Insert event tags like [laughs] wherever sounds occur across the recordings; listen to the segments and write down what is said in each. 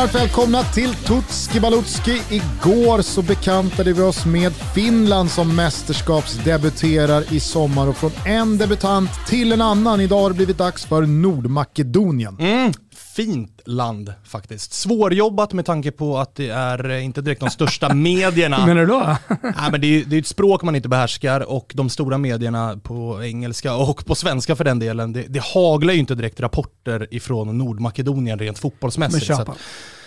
Varmt välkomna till Tutski Balutski. Igår så bekantade vi oss med Finland som mästerskapsdebuterar i sommar och från en debutant till en annan. Idag har det blivit dags för Nordmakedonien. Mm, fint land faktiskt. Svårjobbat med tanke på att det är eh, inte direkt de största [laughs] medierna. Hur menar du då? [laughs] Nej, men det, är, det är ett språk man inte behärskar och de stora medierna på engelska och på svenska för den delen, det, det haglar ju inte direkt rapporter ifrån Nordmakedonien rent fotbollsmässigt.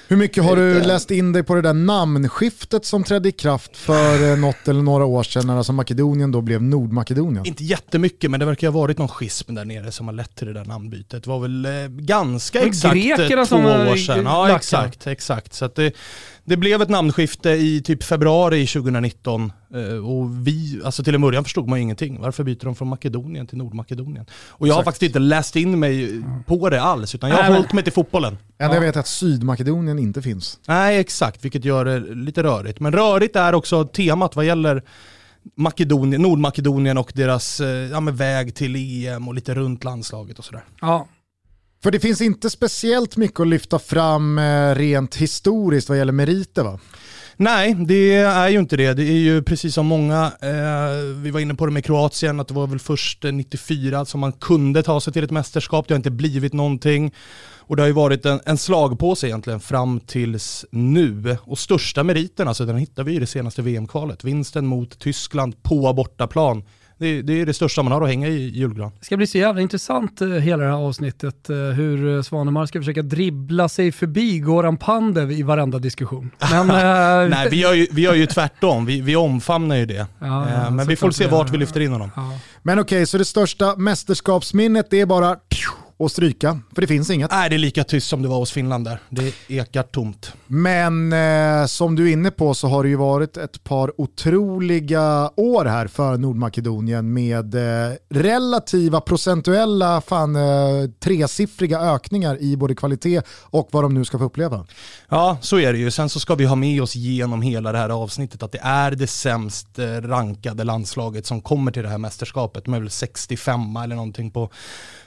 Men Hur mycket har du läst in dig på det där namnskiftet som trädde i kraft för eh, något eller några år sedan när alltså Makedonien då blev Nordmakedonien? inte jättemycket, men det verkar ha varit någon schism där nere som har lett till det där namnbytet. Det var väl eh, ganska var exakt eh, grekerna två år sedan. Ja, exakt. exakt. Så att det, det blev ett namnskifte i typ februari 2019 eh, och vi, alltså till en början förstod man ju ingenting. Varför byter de från Makedonien till Nordmakedonien? Och jag har Exakt. faktiskt inte läst in mig på det alls, utan jag har Nej, hållit mig till fotbollen. Enda jag vet att Sydmakedonien inte finns. Nej, exakt, vilket gör det lite rörigt. Men rörigt är också temat vad gäller Makedonien, Nordmakedonien och deras eh, ja, väg till EM och lite runt landslaget och sådär. Ja. För det finns inte speciellt mycket att lyfta fram eh, rent historiskt vad gäller meriter va? Nej, det är ju inte det. Det är ju precis som många, eh, vi var inne på det med Kroatien, att det var väl först eh, 94 som man kunde ta sig till ett mästerskap. Det har inte blivit någonting. Och det har ju varit en, en slagpåse egentligen fram tills nu. Och största meriten, alltså den hittar vi i det senaste VM-kvalet. Vinsten mot Tyskland på bortaplan. Det, det är det största man har att hänga i julgran. Det ska bli så jävla intressant eh, hela det här avsnittet, eh, hur eh, Svanemar ska försöka dribbla sig förbi Goran Pandev i varenda diskussion. Men, [laughs] Nej, vi gör ju, vi gör ju tvärtom. Vi, vi omfamnar ju det. Ja, ja, Men vi får se vart vi lyfter in honom. ja. Men okej, så det största mästerskapsminnet det är bara att stryka, för det finns inget. Nej, det är lika tyst som det var hos Finland där. Det ekar tomt. Men eh, som du är inne på så har det ju varit ett par otroliga år här för Nordmakedonien med eh, relativa procentuella fan, eh, tresiffriga ökningar i både kvalitet och vad de nu ska få uppleva. Ja, så är det ju. Sen så ska vi ha med oss genom hela det här avsnittet att det är det sämst eh, rankade landslaget som kommer till det här mästerskapet. De är väl 65 eller någonting på,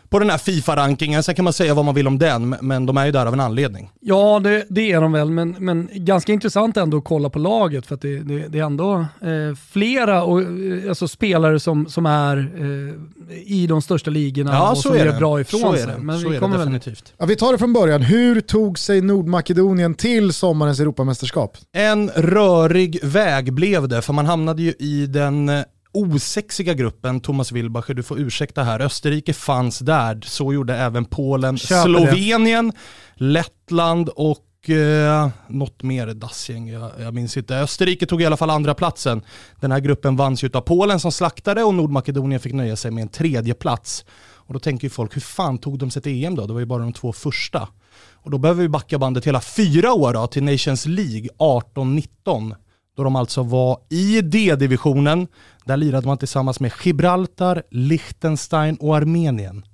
på den här Fifa-rankingen. Sen kan man säga vad man vill om den, men de är ju där av en anledning. Ja, det, det är de väl, men, men ganska intressant ändå att kolla på laget för att det, det, det är ändå eh, flera och, eh, alltså spelare som, som är eh, i de största ligorna Ja, och så som är gör det. bra ifrån så är sig. det. Men så vi är kommer det väl definitivt. Ja, vi tar det från början. Hur tog sig Nordmakedonien till sommarens Europamästerskap? En rörig väg blev det, för man hamnade ju i den eh, osexiga gruppen, Thomas Wilbacher, du får ursäkta här, Österrike fanns där, så gjorde även Polen, Köper det. Slovenien, Lettland och eh, något mer dassgäng, jag, jag minns inte. Österrike tog i alla fall andra platsen. Den här gruppen vanns ju av Polen som slaktade och Nordmakedonien fick nöja sig med en tredje plats. Och då tänker ju folk, hur fan tog de sig till EM då? Det var ju bara de två första. Och då behöver vi backa bandet hela fyra år då, till Nations League 18-19. Då de alltså var i D-divisionen. Där lirade man tillsammans med Gibraltar, Liechtenstein och Armenien.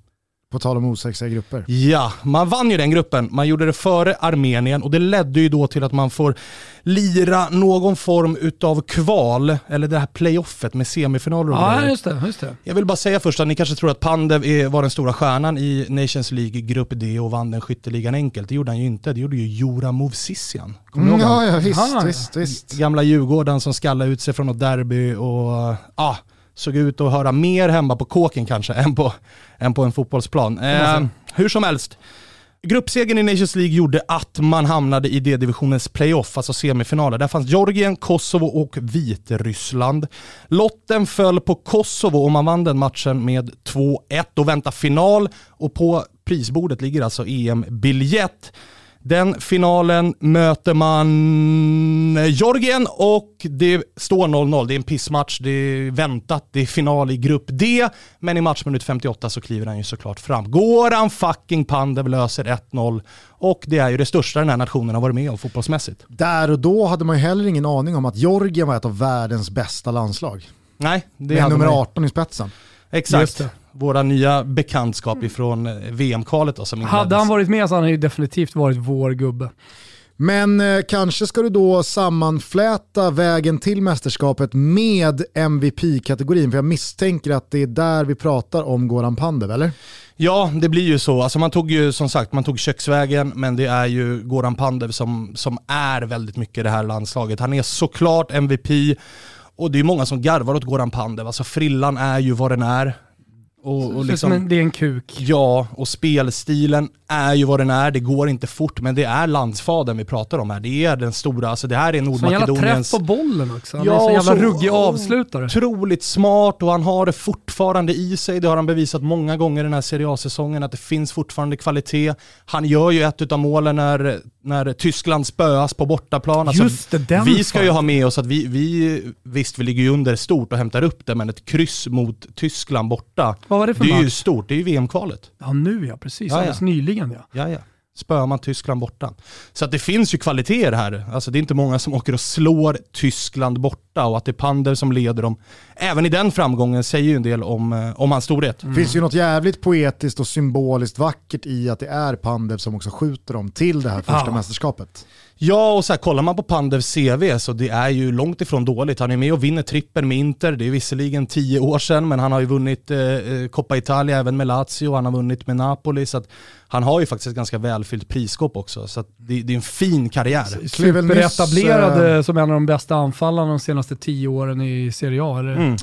På tal om osexiga grupper. Ja, man vann ju den gruppen. Man gjorde det före Armenien och det ledde ju då till att man får lira någon form utav kval, eller det här playoffet med semifinaler och Ja, grejer. just det. Just det. Jag vill bara säga först att ni kanske tror att Pandev är, var den stora stjärnan i Nations League Grupp D och vann den skytteligan enkelt. Det gjorde han ju inte. Det gjorde ju Jura Movsisian. Kommer du Mm, ihåg ja, ja, visst, Aha. visst, visst. Gamla Djurgården som skallade ut sig från något derby och ja, såg ut att höra mer hemma på kåken kanske än på, än på en fotbollsplan. Eh, hur som helst. Gruppsegern i Nations League gjorde att man hamnade i D-divisionens playoff, alltså semifinaler. Där fanns Georgien, Kosovo och Vitryssland. Lotten föll på Kosovo och man vann den matchen med 2-1 och väntar final. Och på prisbordet ligger alltså EM-biljett. Den finalen möter man Georgien och det står 0-0. Det är en pissmatch, det är väntat, det är final i grupp D. Men i matchminut 58 så kliver han ju såklart fram. Goran fucking Pandev löser 1-0 och det är ju det största den här nationen har varit med om fotbollsmässigt. Där och då hade man ju heller ingen aning om att Georgien var ett av världens bästa landslag. Nej, det Med hade nummer man ju. 18 i spetsen. Exakt. Våra nya bekantskap ifrån eh, VM-kvalet då som Hade inleddes. han varit med så hade han ju definitivt varit vår gubbe. Men eh, kanske ska du då sammanfläta vägen till mästerskapet med MVP-kategorin, för jag misstänker att det är där vi pratar om Goran Pandev, eller? Ja, det blir ju så. Alltså man tog ju som sagt, man tog köksvägen, men det är ju Goran Pandev som, som är väldigt mycket det här landslaget. Han är såklart MVP och det är många som garvar åt Goran Pandev. Alltså frillan är ju vad den är. Och, och liksom, det är en kuk. Ja, och spelstilen är ju vad den är. Det går inte fort, men det är landsfadern vi pratar om här. Det är den stora, alltså det här är Nordmakedoniens... Så jävla träff på bollen också. Han ja, är så jävla så ruggig avslutare. Otroligt smart och han har det fortfarande i sig. Det har han bevisat många gånger den här Serie A-säsongen, att det finns fortfarande kvalitet. Han gör ju ett av målen när, när Tyskland spöas på bortaplan. Alltså, Just det, den Vi ska ju ha med oss att vi, vi, visst vi ligger ju under stort och hämtar upp det, men ett kryss mot Tyskland borta vad var det för Det är match? ju stort, det är ju VM-kvalet. Ja nu ja, precis. Ja, Alldeles nyligen ja. Ja, ja. Spöar man Tyskland borta. Så att det finns ju kvaliteter här. Alltså det är inte många som åker och slår Tyskland borta och att det är Pander som leder dem. Även i den framgången säger ju en del om, eh, om hans storhet. Mm. Det finns ju något jävligt poetiskt och symboliskt vackert i att det är Pandev som också skjuter dem till det här första ja. mästerskapet. Ja, och så här, kollar man på Pandevs CV så det är ju långt ifrån dåligt. Han är med och vinner trippen med Inter. Det är visserligen tio år sedan, men han har ju vunnit eh, eh Coppa Italia även med Lazio, han har vunnit med Napoli. Så han har ju faktiskt ett ganska välfyllt prisskåp också. Så det, det, är en fin karriär. Superetablerad äh, som en av de bästa anfallarna de senaste tio åren i Serie A. Eller? Mm.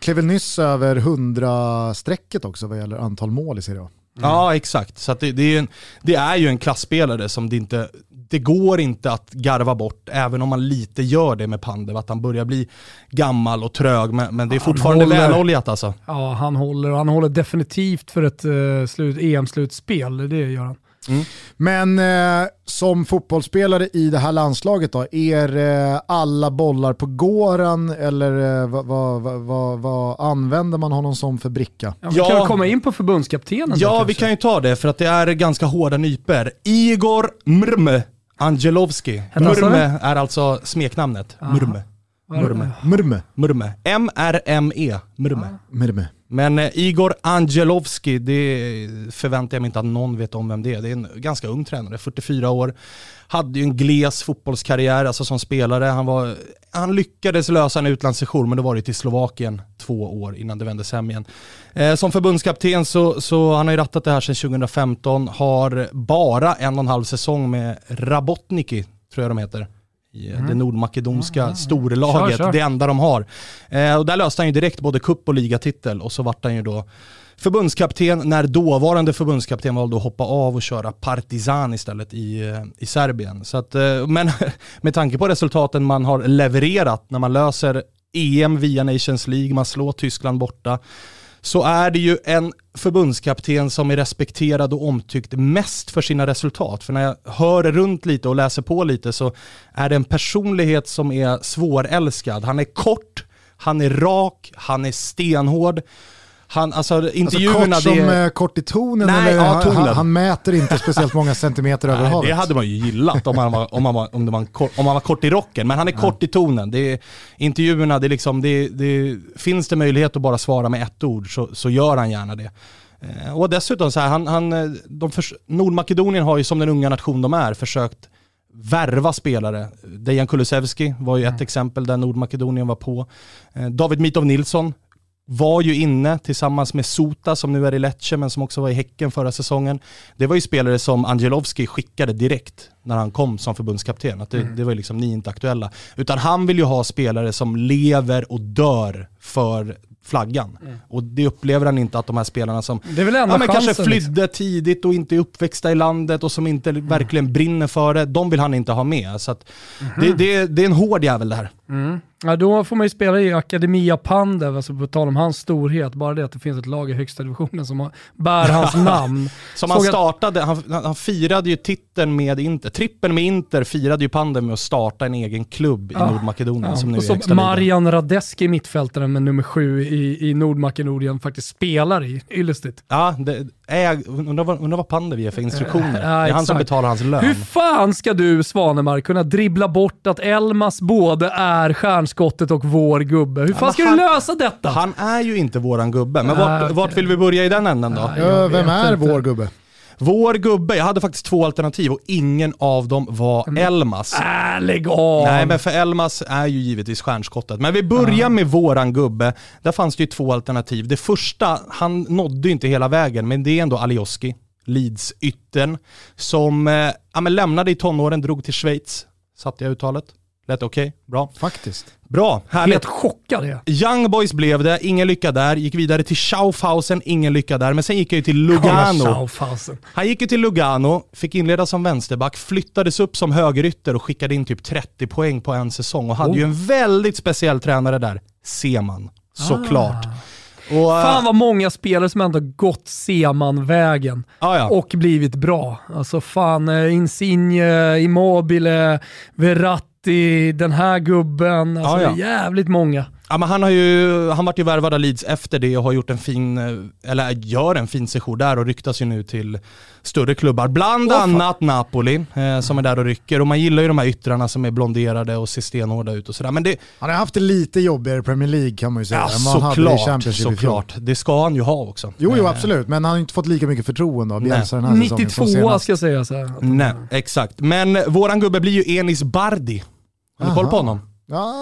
Klev väl nyss över 100-strecket också vad gäller antal mål i Serie A. Mm. Ja exakt, så det, det, är en, det är ju en klassspelare som det inte, det går inte att garva bort, även om man lite gör det med Pandev, att han börjar bli gammal och trög, men, men det är fortfarande väloljat alltså. Ja, han håller, och han håller definitivt för ett uh, EM-slutspel, det gör han. Mm. Men eh, som fotbollsspelare i det här landslaget då, är eh, alla bollar på gåran eller eh, vad, vad, vad, vad, använder man honom som för bricka? Ja, vi kan komma in på förbundskaptenen Ja, då, vi kan ju ta det för att det är ganska hårda nyper. Igor Mrme Angelovski. Murme är alltså smeknamnet. Murme. Murme. Murme. Murme. M-R-M-E. Murme. Murme. Men eh, Igor Angelovski, det förväntar jag mig inte att någon vet om vem det är. Det är en ganska ung tränare, 44 år. Hade ju en gles fotbollskarriär, alltså som spelare. Han, var, han lyckades lösa en utlandssession, men då var det till Slovakien två år innan det vändes hem igen. Eh, som förbundskapten så, så han har ju rattat det här sedan 2015, har bara en och en halv säsong med Rabotniki, tror jag de heter i mm. det nordmakedonska mm. storlaget, kör, kör. det enda de har. Eh, och där löste han ju direkt både kupp och ligatitel och så vart han ju då förbundskapten när dåvarande förbundskapten valde att hoppa av och köra Partizan istället i, eh, i Serbien. Så att, eh, men [laughs] med tanke på resultaten man har levererat när man löser EM via Nations League, man slår Tyskland borta, så är det ju en förbundskapten som är respekterad och omtyckt mest för sina resultat. För när jag hör runt lite och läser på lite så är det en personlighet som är svårälskad. Han är kort, han är rak, han är stenhård han, alltså intervjuerna... Alltså kort som det... kort i tonen Nej, eller? Ja, tonen. Han, han, mäter inte speciellt många centimeter [laughs] över havet. Det hade man ju gillat om han var, om han var, om det var kort, om han var kort i rocken, men han är ja. kort i tonen. Det är, intervjuerna, det är liksom, det, det, finns det möjlighet att bara svara med ett ord så, så gör han gärna det. Eh, och dessutom så här, han, han, de för, Nordmakedonien har ju som den unga nation de är försökt värva spelare. Dejan Kulusevski var ju ett mm. exempel där Nordmakedonien var på. Eh, David Mitov Nilsson var ju inne tillsammans med Sota som nu är i Lecce men som också var i Häcken förra säsongen. Det var ju spelare som Angelovski skickade direkt när han kom som förbundskapten. Att det, mm. det var liksom, ni inte aktuella. Utan han vill ju ha spelare som lever och dör för flaggan. Mm. Och det upplever han inte att de här spelarna som det är väl ja, men kanske flydde liksom. tidigt och inte är uppväxta i landet och som inte mm. verkligen brinner för det, de vill han inte ha med. Så mm. det, det, det, är en hård jävel det här. Mm. Ja, då får man ju spela i Academia Pandev, alltså på tal om hans storhet. Bara det att det finns ett lag i högsta divisionen som bär hans [laughs] namn. som han startade, han, han, firade ju titeln med Inter, trippen med Inter firade ju Pandev med att starta en egen klubb ja. i Nordmakedonien ja. som nu och är Marian Radeski, mittfältaren med nummer sju i, i Nordmakedonien, faktiskt spelar i Ylestit. Ja, det, är, undrar, undrar vad Pandev ger för instruktioner. Ja, det är han som betalar hans lön. Hur fan ska du, Svanemar, kunna dribbla bort att Elmas både är stjärnskottet och vår gubbe? Hur fan ska han, du lösa detta? Han är ju inte våran gubbe, men vart, okay. vart vill vi börja i den änden då? Ja, vem är vår gubbe? Vår gubbe, jag hade faktiskt två alternativ och ingen av dem var Mm. Elmas. Äh, lägg av! Nej men för Elmas är ju givetvis stjärnskottet. Men vi börjar med våran gubbe. Där fanns det ju två alternativ. Det första, han nådde ju inte hela vägen, men det är ändå Alioski, Leeds-yttern, som eh, ja, men lämnade i tonåren, drog till Schweiz. Satte jag uttalet? Lät okej? Bra. Faktiskt. Bra, härligt. Helt chockad är. Young Boys blev det, ingen lycka där. Gick vidare till Schaufhausen, ingen lycka där. Men sen gick jag ju till Lugano. Han gick ju till Lugano, fick inleda som vänsterback, flyttades upp som högerytter och skickade in typ 30 poäng på en säsong och hade Oh. ju en väldigt speciell tränare där, Seman. Såklart. Och, Ah. Fan vad många spelare som ändå gått Seman-vägen ja, ja. och blivit bra. Alltså fan, eh, Insigne, Immobile, Verratti, den här gubben. Alltså Ja, ja. det är jävligt många. ja, men han har ju, han vart ju värvad av Leeds efter det och har gjort en fin, eh, eller gör en fin session där och ryktas ju nu till större klubbar. Bland fan. annat Napoli, eh, som är där och rycker. Och man gillar ju de här yttrarna som är blonderade och ser stenhårda ut och sådär. Men det, Han har haft det lite jobbigare i Premier League kan man ju säga ja, såklart, såklart. Det ska han ju ha också. Jo, jo Eh, absolut, men han har ju inte fått lika mycket förtroende av Nej. Bielsa den här säsongen som 92 senast. ska jag säga så här. Nej, exakt. Men våran gubbe blir ju Enis Bardi. Har du koll på Aha. honom? Ja,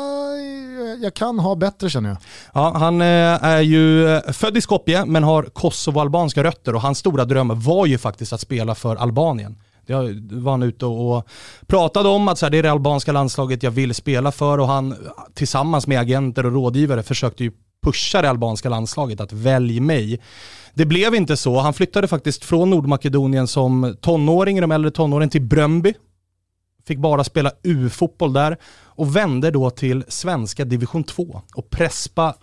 jag kan ha bättre känner jag. Ja, han eh, är ju eh, född i Skopje men har kosovo-albanska rötter och hans stora dröm var ju faktiskt att spela för Albanien. Det var han ute och pratade om att så här, det är det albanska landslaget jag vill spela för och han tillsammans med agenter och rådgivare försökte ju pusha det albanska landslaget att välj mig. Det blev inte så. Han flyttade faktiskt från Nordmakedonien som tonåring, i de äldre tonåren, till Bröndby. Fick bara spela U-fotboll där och vände då till svenska division 2 och Prespa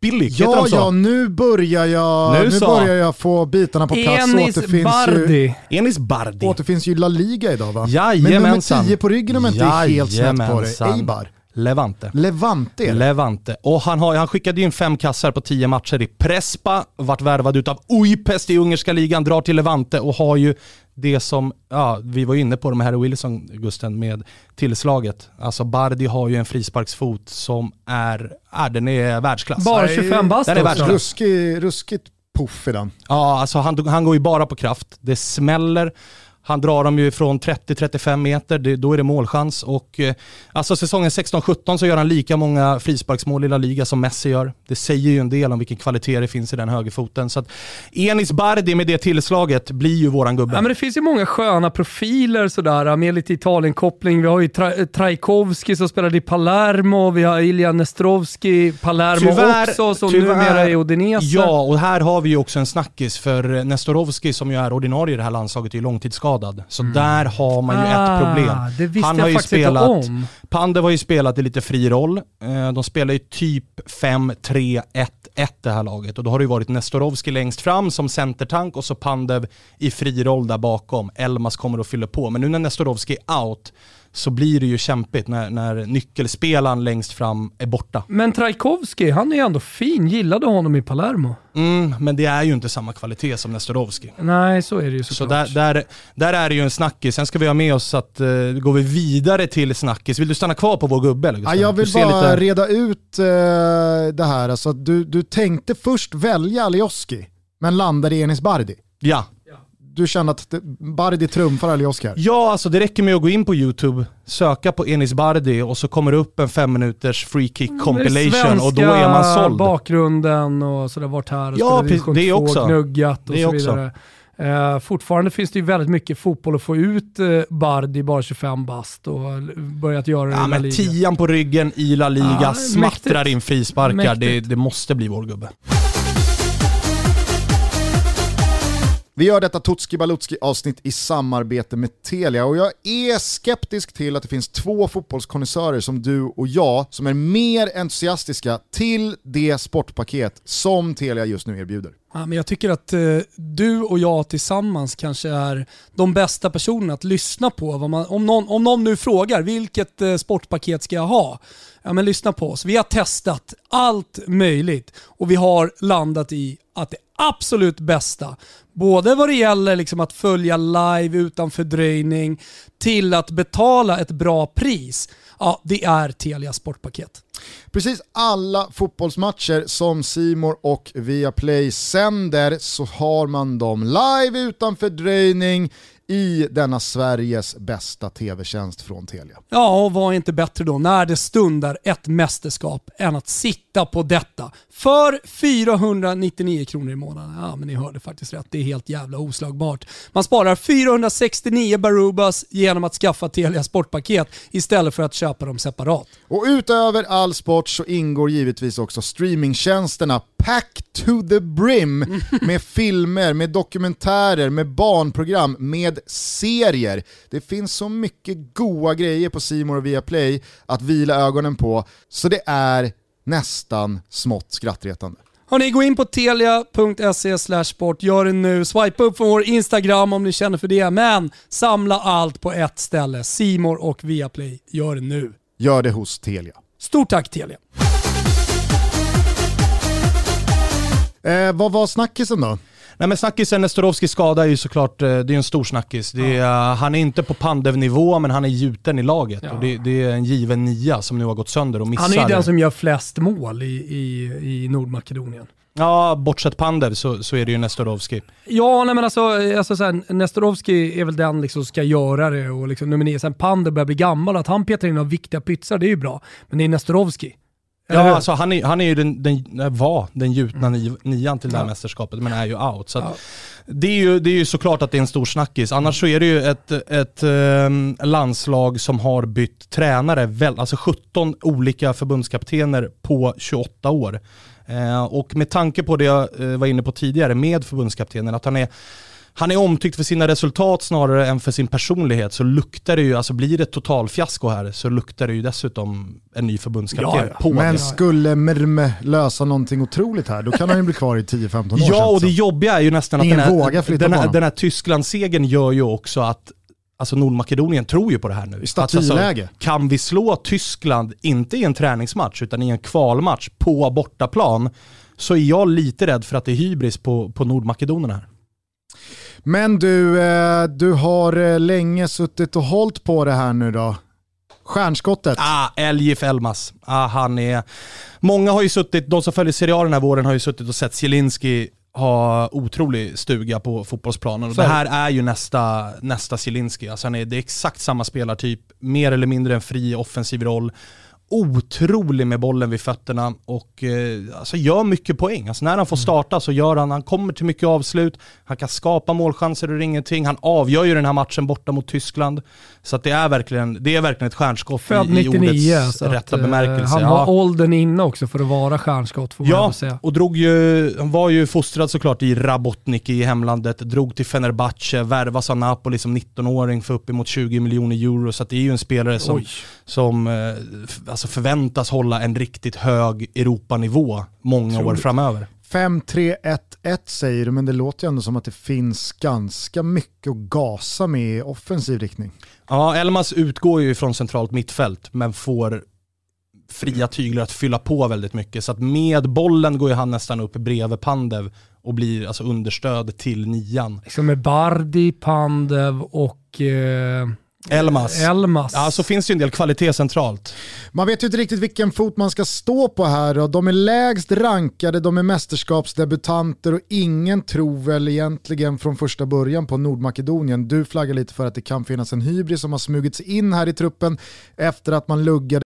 Billig, Ja, ja, nu börjar jag, Nu nu börjar jag få bitarna på plats. Enis återfinns ju, Bardi. Enis Bardi. återfinns ju La Liga idag va? Jajamensan. Men nummer 10 på ryggen om jag inte är helt snett på det. Eibar. Levante. Levante. Levante. Och han, har, han skickade ju in fem kassar på tio matcher i Prespa, vart värvad utav Ujpest i ungerska ligan, drar till Levante och har ju det som, ja, vi var inne på det med Harry Wilson, Gusten, med tillslaget. Alltså Bardi har ju en frisparksfot som är, är den är världsklass. Bara Nej, 25 bast den är också. världsklass. Ruskig, ruskigt puff i den. Ja, alltså han, han går ju bara på kraft. Det smäller. Han drar dem ju från 30-35 meter, det, då är det målchans. Och, eh, alltså säsongen 16-17 så gör han lika många frisparksmål i La Liga som Messi gör. Det säger ju en del om vilken kvalitet det finns i den högerfoten. Så att Enis Bardi med det tillslaget blir ju våran gubbe. Ja, men det finns ju många sköna profiler sådär, med lite Italien-koppling. Vi har ju Tra- Trajkovski som spelade i Palermo, vi har Ilja Nestrovski, Palermo Tyvärr- också, som tyvärr- numera är i Udinese. Ja, och här har vi ju också en snackis för Nestorovski som ju är ordinarie i det här landslaget är ju långtidsskadad. Så där har man ju ett problem. Ah, Det visste Han har ju spelat. Pandev har ju spelat i lite fri roll. Eh, De spelar ju typ 5-3-1-1 det här laget och då har det ju varit Nestorovski längst fram som centertank och så Pandev i fri roll där bakom. Elmas kommer att fylla på. Men nu när Nestorovski är out så blir det ju kämpigt när, när nyckelspelaren längst fram är borta. Men Trajkovski, han är ju ändå fin. Gillade honom i Palermo. Mm, men det är ju inte samma kvalitet som Nestorovski. Nej, så är det ju Så såklart. där, där, där är det ju en snackis. Sen ska vi ha med oss att uh, går vi vidare till snackis. Vill du stanna kvar på vår gubbe eller Ja, jag vill bara lite- reda ut eh, det här. Alltså, du, du tänkte först välja Alioski, men landade i Enis Bardi. Ja. Du kände att det- Bardi trumfar Alioski här. Ja, alltså det räcker med att gå in på YouTube, söka på Enis Bardi och så kommer det upp en fem minuters free kick compilation och då är man Svenska såld. bakgrunden och sådär, varit här och Ja, spelat precis, det 2, också. gnuggat och Det så också. vidare. Eh, fortfarande finns det ju väldigt mycket fotboll att få ut eh, Bardi, bara 25 bast och börjat göra det Ja, i La men Liga. tian på ryggen i La Liga, Ja, smattrar mäktigt. in frisparkar. Det, det måste bli vår gubbe. Vi gör detta Tutski Balutski avsnitt i samarbete med Telia och jag är skeptisk till att det finns två fotbollskonnässörer som du och jag som är mer entusiastiska till det sportpaket som Telia just nu erbjuder. Ja, men jag tycker att eh, du och jag tillsammans kanske är de bästa personerna att lyssna på. Vad man, om, någon, om någon nu frågar vilket eh, sportpaket ska jag ha? Ja men lyssna på oss. Vi har testat allt möjligt och vi har landat i att det absolut bästa, både vad det gäller liksom att följa live utan fördröjning till att betala ett bra pris, ja det är Telia sportpaket. Precis alla fotbollsmatcher som Simor och Viaplay sänder så har man dem live utan fördröjning i denna Sveriges bästa tv-tjänst från Telia. Ja, och vad är inte bättre då när det stundar ett mästerskap än att sitta på detta för 499 kronor i månaden. Ja, men ni hörde faktiskt rätt. Det är helt jävla oslagbart. Man sparar 469 Barubas genom att skaffa Telia Sportpaket istället för att köpa dem separat. Och utöver all sport så ingår givetvis också streamingtjänsterna Pack to the brim [laughs] med filmer, med dokumentärer, med barnprogram, med serier. Det finns så mycket goa grejer på Simor och Viaplay att vila ögonen på, så det är nästan smått skrattretande. Hörni, gå in på telia.se sport, gör det nu. Swipa upp från vår Instagram om ni känner för det, men samla allt på ett ställe. Simor och Viaplay, gör det nu. Gör det hos Telia. Stort tack Telia! Eh, vad var snackisen då? Nej men snackisen Nestorovskis skada är ju såklart, eh, det är en stor snackis. Är, ja. Han är inte på Pandev-nivå men han är gjuten i laget. Ja. Och det, det, är en given nia som nu har gått sönder och missar. Han är ju den som gör flest mål i, i, i Nordmakedonien. Ja, bortsett Pandev så, så är det ju Nestorovski. Ja, nej men alltså, alltså så Nestorovski är väl den liksom som ska göra det och liksom nominera. Sen Pandev börjar bli gammal, att han petar in några viktiga pytsar, det är ju bra. Men det är Nestorovski. Ja, alltså han är, han är ju den, den, var den gjutna mm. nian till det här ja. mästerskapet, men är ju out. Så ja. det, är ju, det är ju såklart att det är en stor snackis. Annars så är det ju ett, ett um, landslag som har bytt tränare, väl, alltså 17 olika förbundskaptener på 28 år. Uh, och med tanke på det jag uh, var inne på tidigare med förbundskaptenen, att han är han är omtyckt för sina resultat snarare än för sin personlighet så luktar det ju, alltså blir det totalfiasko här så luktar det ju dessutom en ny förbundskapten ja, på Men det. skulle Merme lösa någonting otroligt här, då kan han ju bli kvar i 10-15 år. Ja, och det jobbiga är ju nästan Ingen att den här, den här, den här Tysklandssegern gör ju också att Alltså Nordmakedonien tror ju på det här nu. Statyläge. Alltså, kan vi slå Tyskland, inte i en träningsmatch, utan i en kvalmatch på bortaplan, så är jag lite rädd för att det är hybris på, på Nordmakedonien här. Men du, eh, du har eh, länge suttit och hållit på det här nu då. Stjärnskottet. Ah, Eljif Elmas. Ah, han är... Många har ju suttit, de som följer Serie A den här våren har ju suttit och sett Zielinski ha otrolig stuga på fotbollsplanen. Och det här är ju nästa, nästa Zielinski. Alltså det är exakt samma spelartyp, mer eller mindre en fri offensiv roll otrolig med bollen vid fötterna och eh, alltså gör mycket poäng. Alltså när han får mm. starta så gör han, han kommer till mycket avslut, han kan skapa målchanser ur ingenting, han avgör ju den här matchen borta mot Tyskland. Så det, är verkligen, det är verkligen ett stjärnskott Född i, i ordets rätta att, eh, bemärkelse. Han var ja. åldern inne också för att vara stjärnskott får man ja, säga. och drog ju, han var ju fostrad såklart i Rabotnik i hemlandet, drog till Fenerbahce, värvas av Napoli som 19-åring för uppemot 20 miljoner euro. Så det är ju en spelare som, som eh, alltså förväntas hålla en riktigt hög Europanivå många år framöver. 5-3-1-1 säger du, men det låter ju ändå som att det finns ganska mycket att gasa med i offensiv riktning. Ja, Elmas utgår ju från centralt mittfält, men får fria tyglar att fylla på väldigt mycket. Så att med bollen går ju han nästan upp bredvid Pandev och blir alltså understöd till nian. Liksom med Bardi, Pandev och eh Elmas. Elmas. Ja, så finns det ju en del kvalitet centralt. Man vet ju inte riktigt vilken fot man ska stå på här och de är lägst rankade, de är mästerskapsdebutanter och ingen tror väl egentligen från första början på Nordmakedonien. Du flaggar lite för att det kan finnas en hybris som har smugits in här i truppen efter att man luggade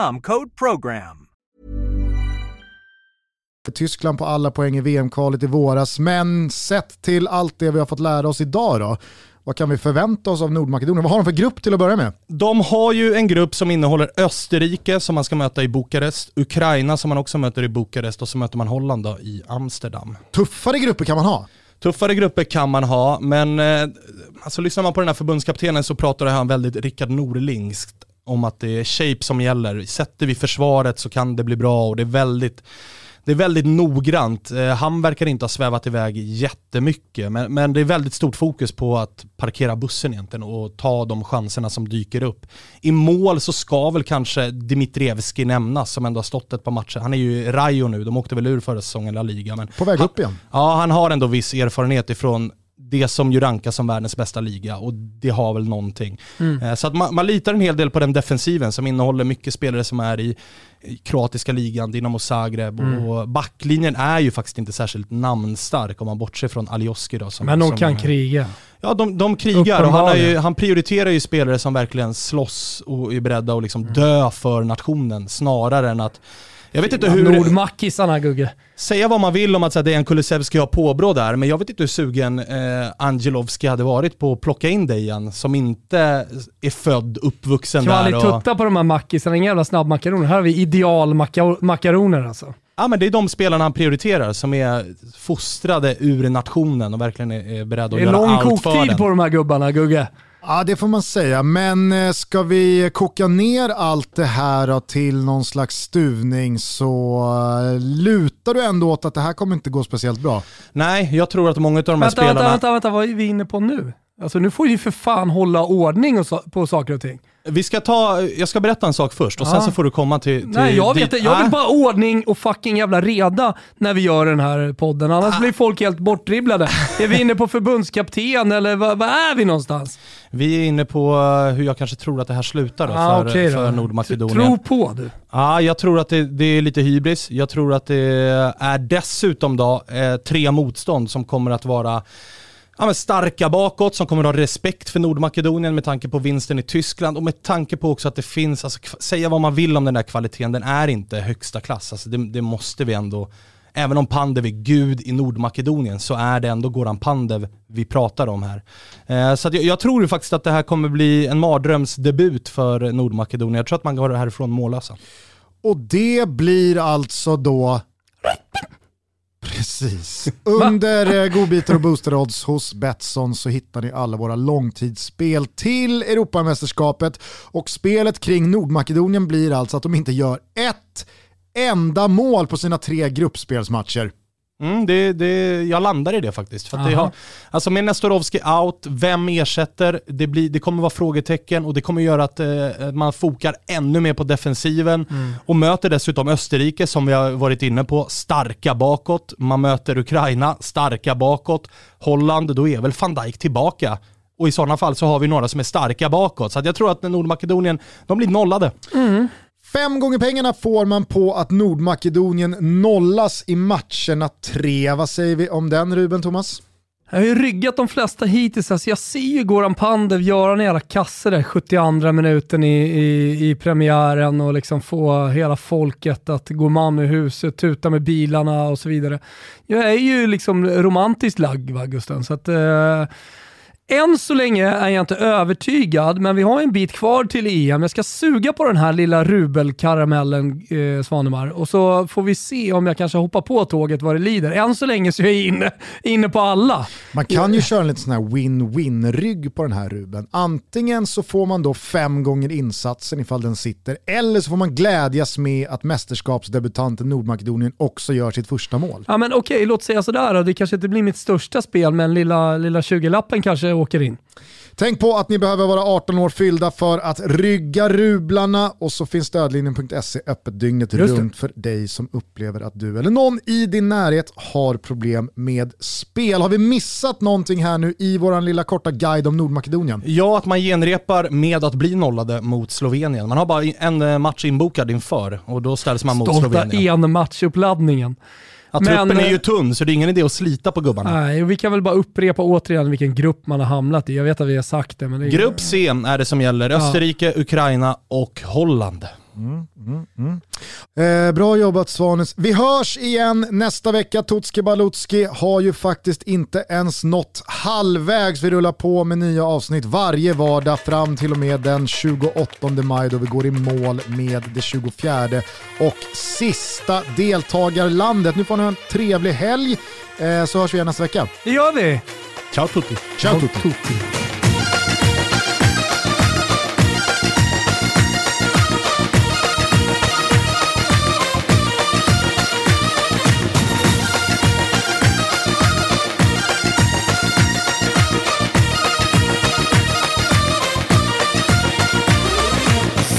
code PROGRAM. Tyskland på alla poäng i VM-kvalet i våras, men sett till allt det vi har fått lära oss idag då, vad kan vi förvänta oss av Nordmakedonien? Vad har de för grupp till att börja med? De har ju en grupp som innehåller Österrike som man ska möta i Bukarest, Ukraina som man också möter i Bukarest och så möter man Holland då, i Amsterdam. Tuffare grupper kan man ha. Tuffare grupper kan man ha, men eh, alltså, lyssnar man på den här förbundskaptenen så pratar han väldigt Rickard Norlingskt om att det är shape som gäller. Sätter vi försvaret så kan det bli bra och det är väldigt det är väldigt noggrant. Eh, han verkar inte ha svävat iväg jättemycket, men, men det är väldigt stort fokus på att parkera bussen egentligen och ta de chanserna som dyker upp. I mål så ska väl kanske Dimitrievski nämnas som ändå har stått ett par matcher. Han är ju Rayo nu, de åkte väl ur förra säsongen La Liga. Men på väg upp igen. ja, han har ändå viss erfarenhet ifrån det som ju rankas som världens bästa liga och det har väl någonting. Mm. Eh, så att man, man, litar en hel del på den defensiven som innehåller mycket spelare som är i, i kroatiska ligan, Dinamo Zagreb mm. och backlinjen är ju faktiskt inte särskilt namnstark om man bortser från Alioski då. Som, Men de som, kan kriga. Ja, de, de krigar och han, ju, han, prioriterar ju spelare som verkligen slåss och är beredda att liksom mm. dö för nationen snarare än att jag vet inte hur... Nordmackisarna Gugge. Säga vad man vill om att Dejan Kulusevski har påbrå där, men jag vet inte hur sugen eh, Angelovski hade varit på att plocka in Dejan som inte är född, uppvuxen Ska där. Ska man aldrig tutta på de här mackisarna, inga jävla snabbmakaroner. Här har vi idealmakaroner alltså. Ja men det är de spelarna han prioriterar som är fostrade ur nationen och verkligen är, är beredda att göra allt för den. Det är lång koktid på de här gubbarna Gugge. Ja, det får man säga. Men eh, ska vi koka ner allt det här till någon slags stuvning så eh, lutar du ändå åt att det här kommer inte gå speciellt bra. Nej, jag tror att många av de här vänta, spelarna... Vänta, vänta, vänta, vad är vi inne på nu? Alltså nu får ju för fan hålla ordning på saker och ting. Vi ska ta, jag ska berätta en sak först och ja. sen så får du komma till... till Nej jag vet inte, jag vill äh. bara ordning och fucking jävla reda när vi gör den här podden. Annars äh. blir folk helt bortdribblade. är vi inne på förbundskapten eller vad, är vi någonstans? Vi är inne på eh, hur jag kanske tror att det här slutar då, ah, för, okay för Nordmakedonien. Tro på du. Ja, jag tror att det, det, är lite hybris. Jag tror att det är dessutom då eh, tre motstånd som kommer att vara ja, men starka bakåt som kommer att ha respekt för Nordmakedonien med tanke på vinsten i Tyskland och med tanke på också att det finns, alltså, säga vad man vill om den där kvaliteten, den är inte högsta klass. Alltså, det, det måste vi ändå Även om Pandev är gud i Nordmakedonien så är det ändå Goran Pandev vi pratar om här. Eh, så jag, jag, tror ju faktiskt att det här kommer bli en mardrömsdebut för Nordmakedonien. Jag tror att man går härifrån mållösa. Och det blir alltså då Precis. [laughs] Under eh, godbitar och boosterodds hos Betsson så hittar ni alla våra långtidsspel till Europamästerskapet och spelet kring Nordmakedonien blir alltså att de inte gör ett enda mål på sina tre gruppspelsmatcher. Mm, det, det, jag landar i det faktiskt. För det har, alltså med Nestorovski out, vem ersätter? Det, blir, det kommer vara frågetecken och det kommer göra att eh, man fokar ännu mer på defensiven mm. och möter dessutom Österrike som vi har varit inne på, starka bakåt. Man möter Ukraina, starka bakåt. Holland, då är väl van Dijk tillbaka. Och i sådana fall så har vi några som är starka bakåt. Så jag tror att Nordmakedonien, de blir nollade. Mm. Fem gånger pengarna får man på att Nordmakedonien nollas i matcherna tre. Vad säger vi om den Ruben Thomas? Jag har ju ryggat de flesta hittills. Alltså jag ser ju Goran Pandev göra en jävla kasse där 72 minuten i, i, i premiären och liksom få hela folket att gå man i huset, tuta med bilarna och så vidare. Jag är ju liksom romantiskt lagd va Gusten, så att eh, än så länge är jag inte övertygad, men vi har en bit kvar till EM. Jag ska suga på den här lilla rubelkaramellen eh, Svanemar och så får vi se om jag kanske hoppar på tåget vad det lider. Än så länge så är jag inne, inne på alla. Man kan ju köra en lite sån här win-win-rygg på den här Ruben. Antingen så får man då fem gånger insatsen ifall den sitter, eller så får man glädjas med att mästerskapsdebutanten Nordmakedonien också gör sitt första mål. Ja men okej, låt säga sådär. Det kanske inte blir mitt största spel, men lilla, lilla 20-lappen kanske åker in. Tänk på att ni behöver vara 18 år fyllda för att rygga rublarna och så finns stödlinjen.se öppet dygnet runt för dig som upplever att du eller någon i din närhet har problem med spel. Har vi missat någonting här nu i vår lilla korta guide om Nordmakedonien? Ja, att man genrepar med att bli nollade mot Slovenien. Man har bara en eh, match inbokad inför och då ställs man Stolta mot Slovenien. Stolta en matchuppladdningen. Ja, truppen men, är ju tunn så det är ingen idé att slita på gubbarna. Nej, vi kan väl bara upprepa återigen vilken grupp man har hamnat i. Jag vet att vi har sagt det. Men det är... Grupp C är det som gäller. Österrike. Ukraina och Holland. Mm, mm, mm. Eh, bra jobbat Svanes. Vi hörs igen nästa vecka. Tutski Balutski har ju faktiskt inte ens nått halvvägs. Vi rullar på med nya avsnitt varje vardag fram till och med den 28 maj då vi går i mål med det 24 och sista deltagarlandet. Nu får ni ha en trevlig helg eh, så hörs vi igen nästa vecka. Det gör vi. Ciao tutti. Ciao tutti. Ciao tutti.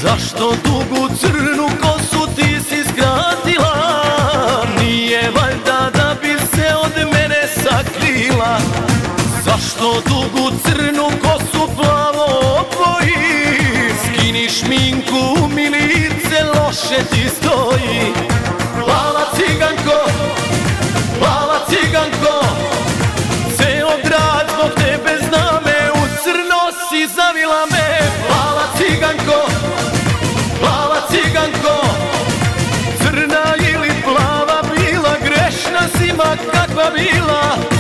Zašto dugu crnu kosu ti si skratila? Nije valjda da bi se od mene sakrila. Zašto dugu crnu kosu plavo oboji? Skini šminku mi lice loše ti stoji. Plava ciganko, plava ciganko. Ceo grad zbog tebe zna me U crno si zavila me. Plava ciganko, ciganko Crna ili plava bila Grešna si ma kakva bila